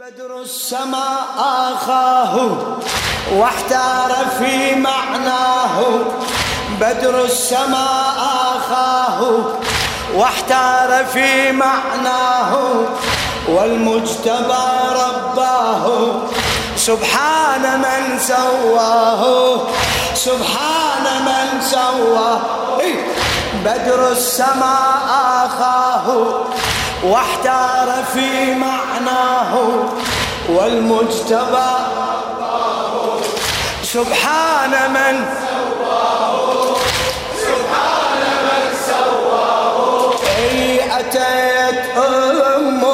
بدر السماء آخاه واحتار في معناه. بدر السماء آخاه واحتار في معناه. والمجتبى رباه. سبحان من سواه. سبحان من سواه. إيه. بدر السماء آخاه. واحتار في معناه والمجتبى. سبحان من سواه سبحان من سواه اي اتيت أم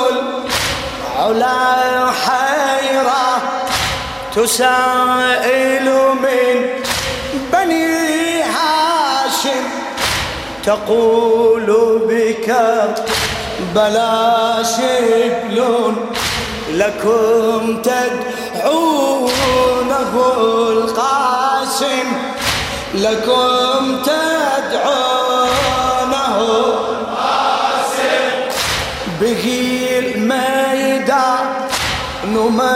العلا حيرة تسائل من بني هاشم تقول بك بلا شكل لكم تدعونه القاسم لكم تدعونه القاسم. به الميدان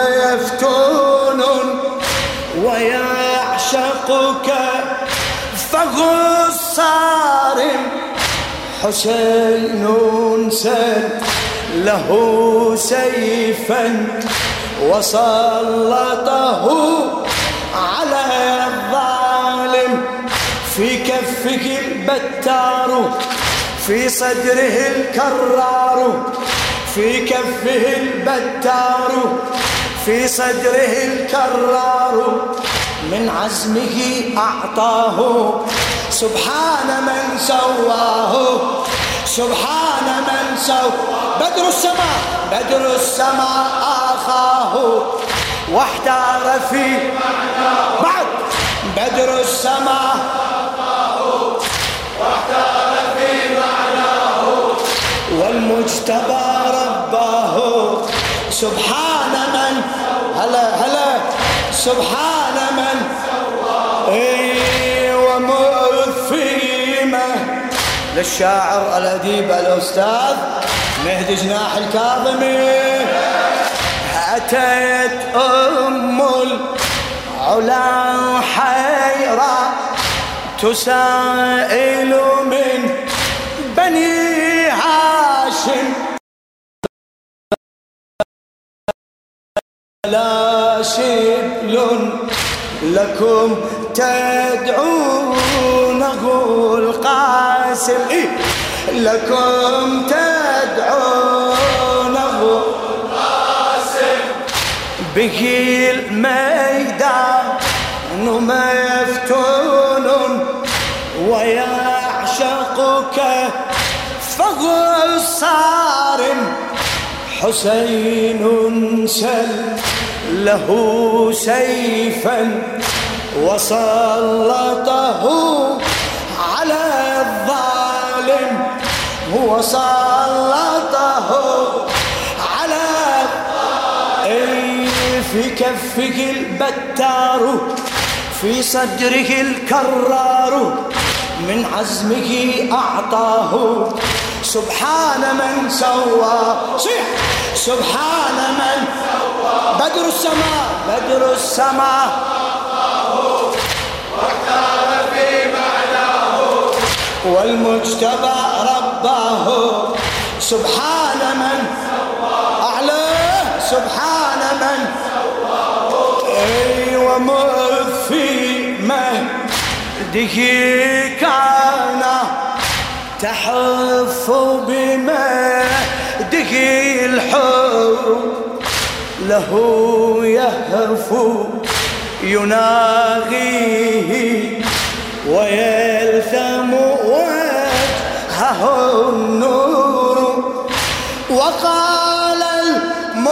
يفتون ويعشقك فهو الصارم حسين سل له سيفا وسلطه على الظالم في كفه البتار في صدره الكرار في كفه البتار في صدره الكرار من عزمه أعطاه سبحان من سواه. سبحان من سوى بدر السماء. بدر السماء آخاه. واحتار في بعد. بدر السماء واحتار في معناه والمجتبى رباه. سبحان من هلا هلا. سبحان للشاعر الأديب الأستاذ مهدي جناح الكاظمي. أتت أم العلا حيرة تسائل من بني هاشم. لا شبل لكم تدعونه القاسم إيه؟ لكم تدعونه القاسم به الميدان ما يفتون ويعشقك فهو الصارم حسين سل له سيفا وسلطه وسلطه على أي في كفه البتار في صدره الكرار من عزمه أعطاه. سبحان من سوى صيح. سبحان من بدر السماء بدر السماء. معناه والمجتبى رباه. سبحان من أعلى سبحان من أي ومثي مهده كان تحف بمهده الحب له يهفو يناغيه ويلثم وجهه النور. وقال المجتبى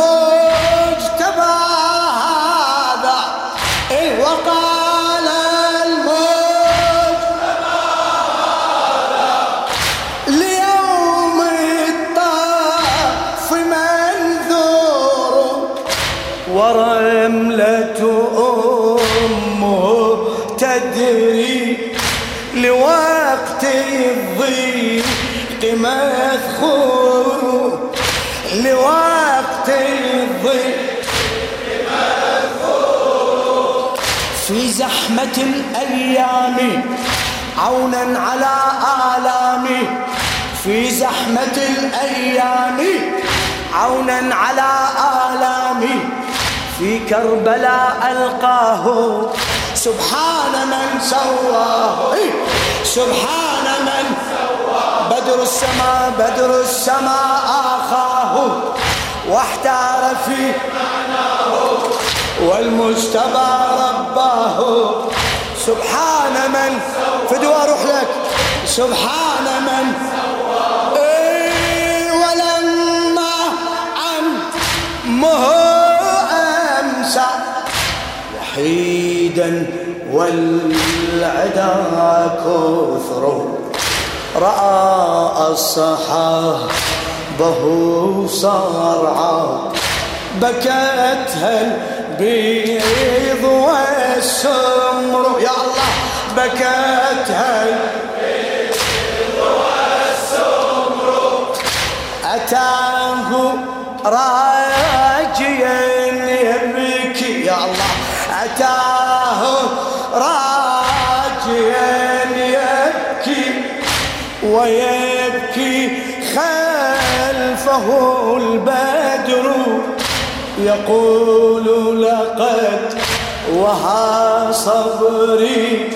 هذا إيه وقال المجتبى هذا؟ ليوم الطاف منذور ورملة أمه تدري لوقت مذخور لوقت الضيق. في زحمة الأيام عونا على آلامي في زحمة الأيام عونا على آلامي في كربلاء ألقاه سبحان من سواه. إيه، سبحان بدر السماء بدر السماء آخاه واحتار في معناه والمجتبى رباه. سبحان من فدوى أروح لك. سبحان من إيه ولما أمسى. وحيدا والعدا كثر رأى الصحابه صرعا بكتها البيض والسمر. يا الله بكتها البيض والسمر. أتاه راجيا. ويبكي خلفه البدر يقول لقد وها صبري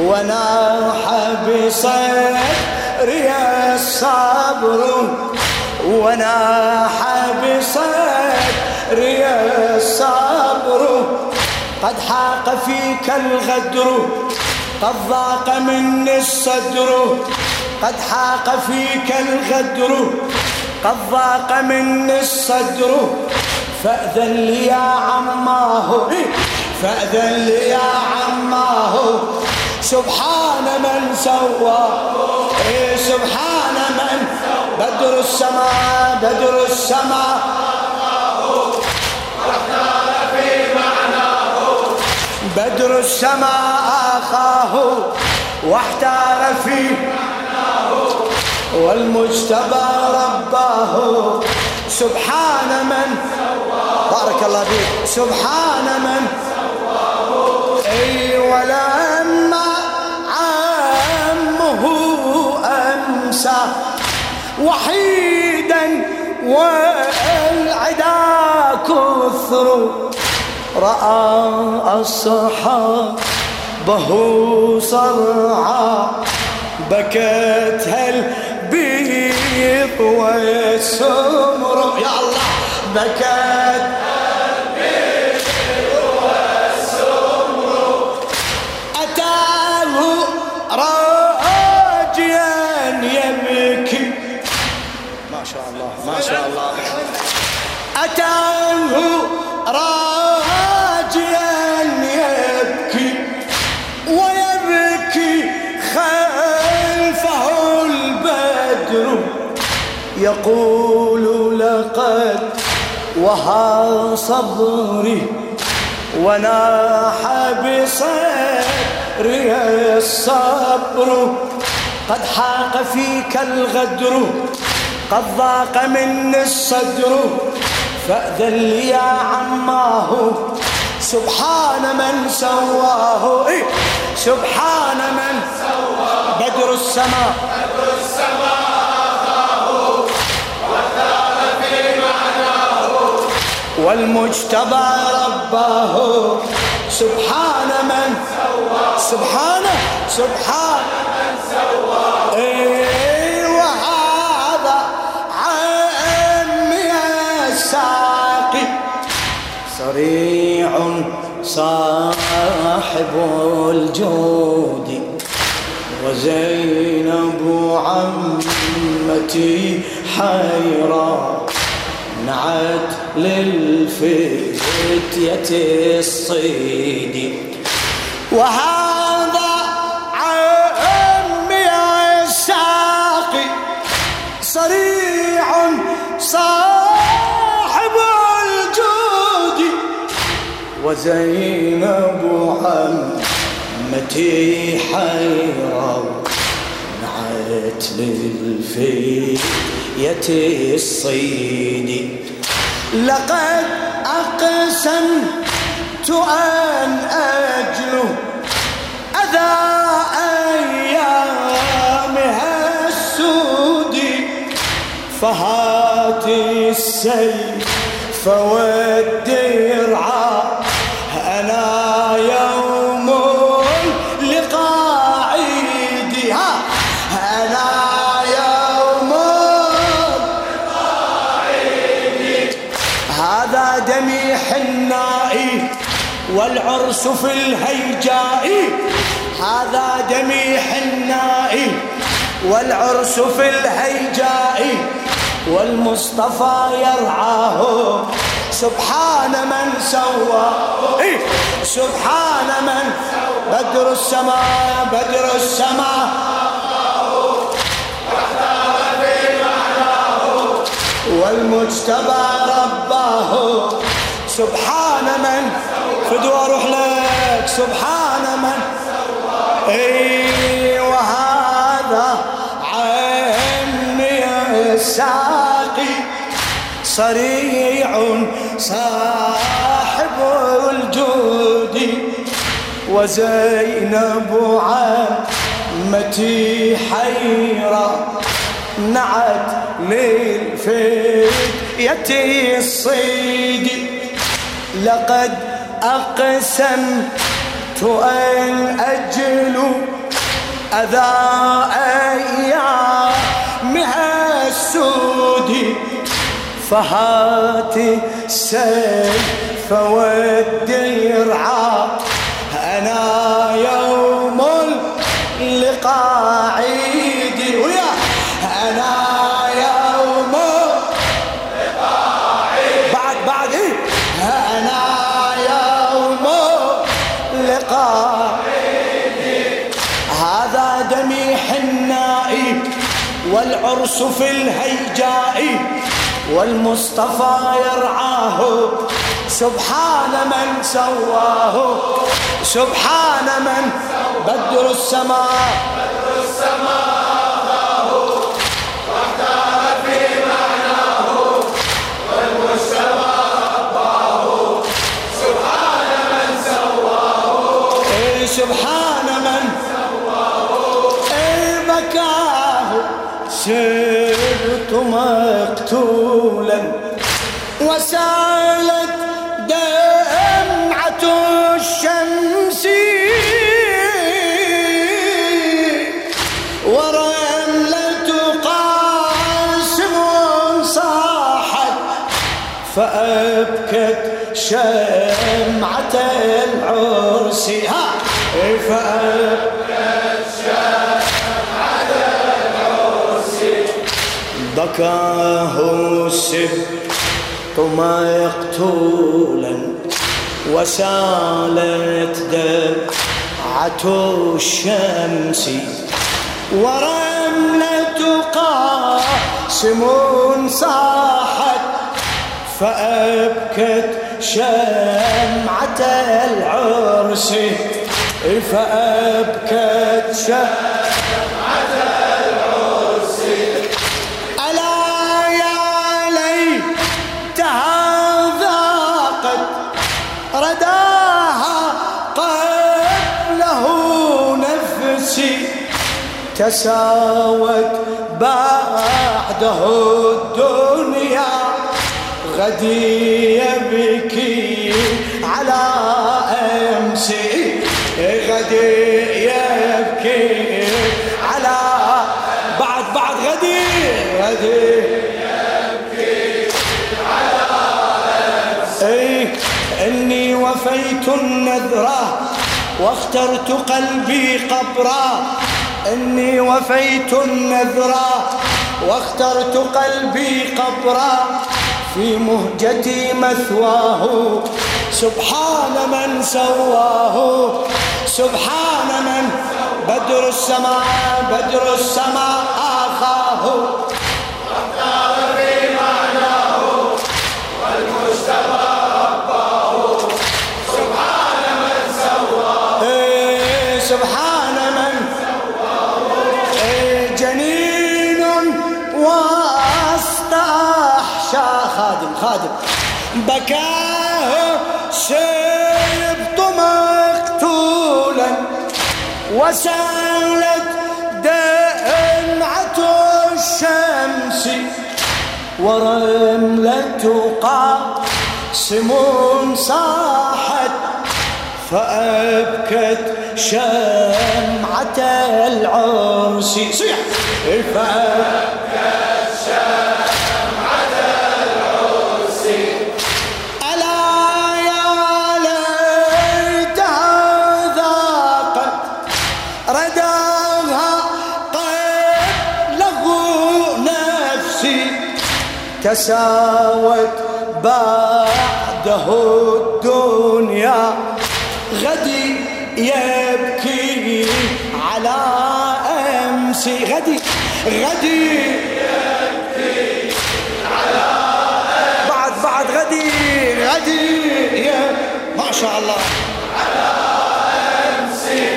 وناح بصدري الصبر وناح بصدري الصبر قد حاق فيك الغدر قد ضاق مني الصدر قد حاق فيك الغدر قد ضاق مني الصدر. فأذن لي يا عماه فأذن لي يا عماه. سبحان من سوى إيه سبحان من بدر السماء بدر السماء بدر السماء آخاه واحتار في والمجتبى رباه. سبحان من؟ بارك الله فيك. سبحان من؟ أي ولما عمه أمسى. وحيدا والعدا كثر. رأى به صرعى. بكت البيض والسمر يا الله. بكت. يقول لقد وها صبري وناح بصدري الصبر. قد حاق فيك الغدر قد ضاق مني الصدر. فأذن لي يا عماه سبحان من سواه. إيه سبحان من سواه. بدر السماء بدر السماء. والمجتبى رباه سبحان من سواه. سبحانه. سبحان من سواه. إيه صريع صاحب الجود. وزينب عمتي حيرة نعت للفتية الصيد. وهذا عمي الساقي صريع صاحب وزينب عمتي حيرة نعت للفية الصيد. لقد أقسمت أن أجله أذى أيامها السودي فهات السيف فودي في الهيجاء. هذا دمي حنائي والعرس في الهيجاء والمصطفى يرعاه. سبحان من سوى. إيه سبحان من بدر السماء بدر السماء. والمجتبى رباه. سبحان من فدوى أروح لك سبحان من. إي وهذا عيني الساقي. صريع صاحب الجود. وزينب عمتي حيرة نعت للفتية الصيد. لقد أقسمت أن أجل أذى أيامها السود فهات السيف والدرع. أنا يوم اللقاء. اللقاء هذا دمي حنائي والعرس في الهيجاء والمصطفى يرعاه. سبحان من سواه. سبحان من بدر السماء بدر السماء. وسالت دمعة الشمس. ورملة قاسم صاحت فأبكت شمعة العرس. ها فأبكت شمعة العرس. بكاه السبت مقتولا وسالت دمعة الشمس ورملة قاسم صاحت فأبكت شمعة العرس فأبكت شمعة تساوت بعده الدنيا. غدي يبكي على أمسي غدي يبكي على بعد بعد غدي غدي يبكي على أمسي إني وفيت النذرة واخترت قلبي قبرا. إني وفيت النذرة واخترت قلبي قبرا في مهجتي مثواه. سبحان من سواه. سبحان من بدر السماء بدر السماء آخاه. سبط مقتولا وسالت دمعة الشمس ورملة قاسم صاحت فأبكت شمعة العرس. صيح. فأبكت تساوت بعده الدنيا. غدي يبكي على أمسي غدي غدي يبكي على بعد بعد غدي غدي ما شاء الله. على أمسي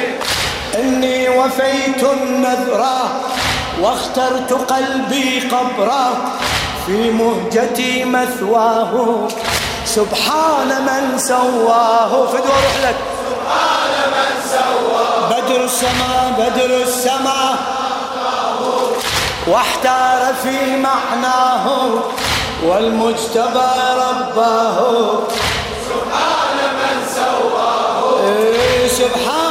إني وفيت النذرة واخترت قلبي قبره. في مهجتي مثواه. سبحان من سواه. فدوى روح لك. سبحان من سواه بدر السماء بدر السماء واحتار في معناه. والمجتبى رباه. سبحان من سواه. إيه سبحان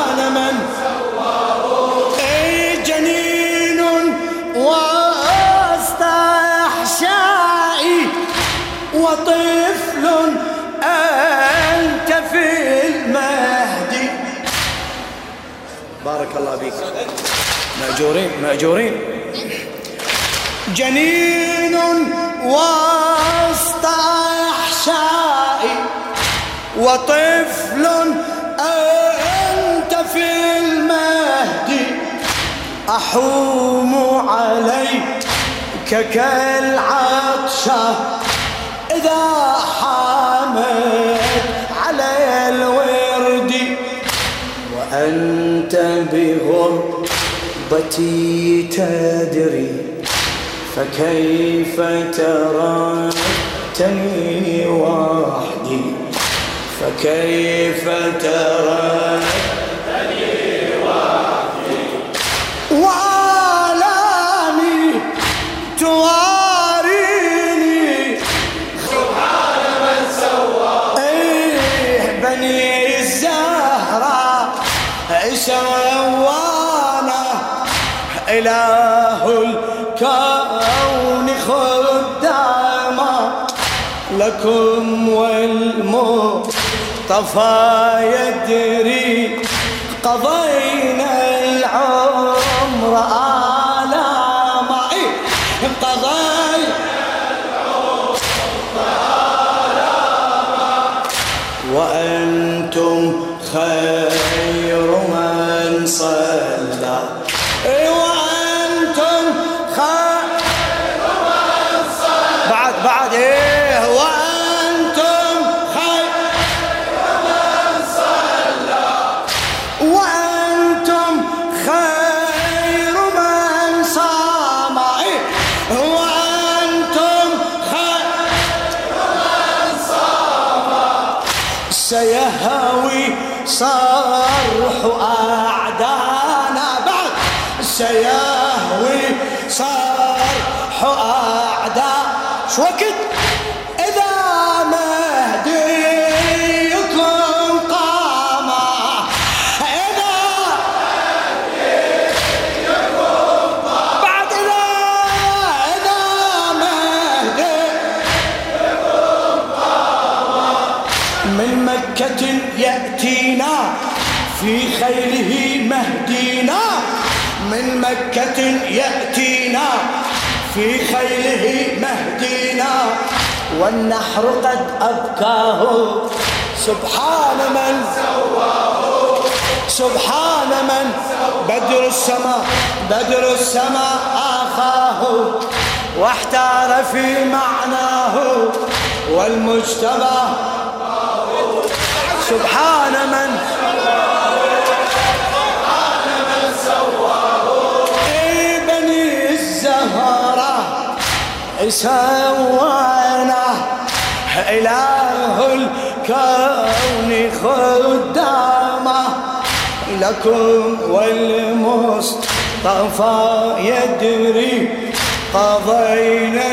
وطفل أنت في المهدي. بارك الله بك مأجورين مأجورين. جنين وسط أحشائي وطفل أنت في المهدي. أحوم عليك كالعطشة إذا حامد على الورد وأنت بغربتي تدري فكيف تركتني وحدي؟ فكيف تركتني والمصطفى يدري قضينا سيهوي صرح أعدانا بعد. سيهوي صرح أعداء شو وقت؟ في خيله مهدينا. من مكة يأتينا. في خيله مهدينا. والنحر قد أبكاه. سبحان من سواه. سبحان من بدر السماء بدر السماء آخاه. واحتار في معناه. والمجتبى. سبحان من سوانا إله الكون خدامة لكم والمصطفى يدري قضينا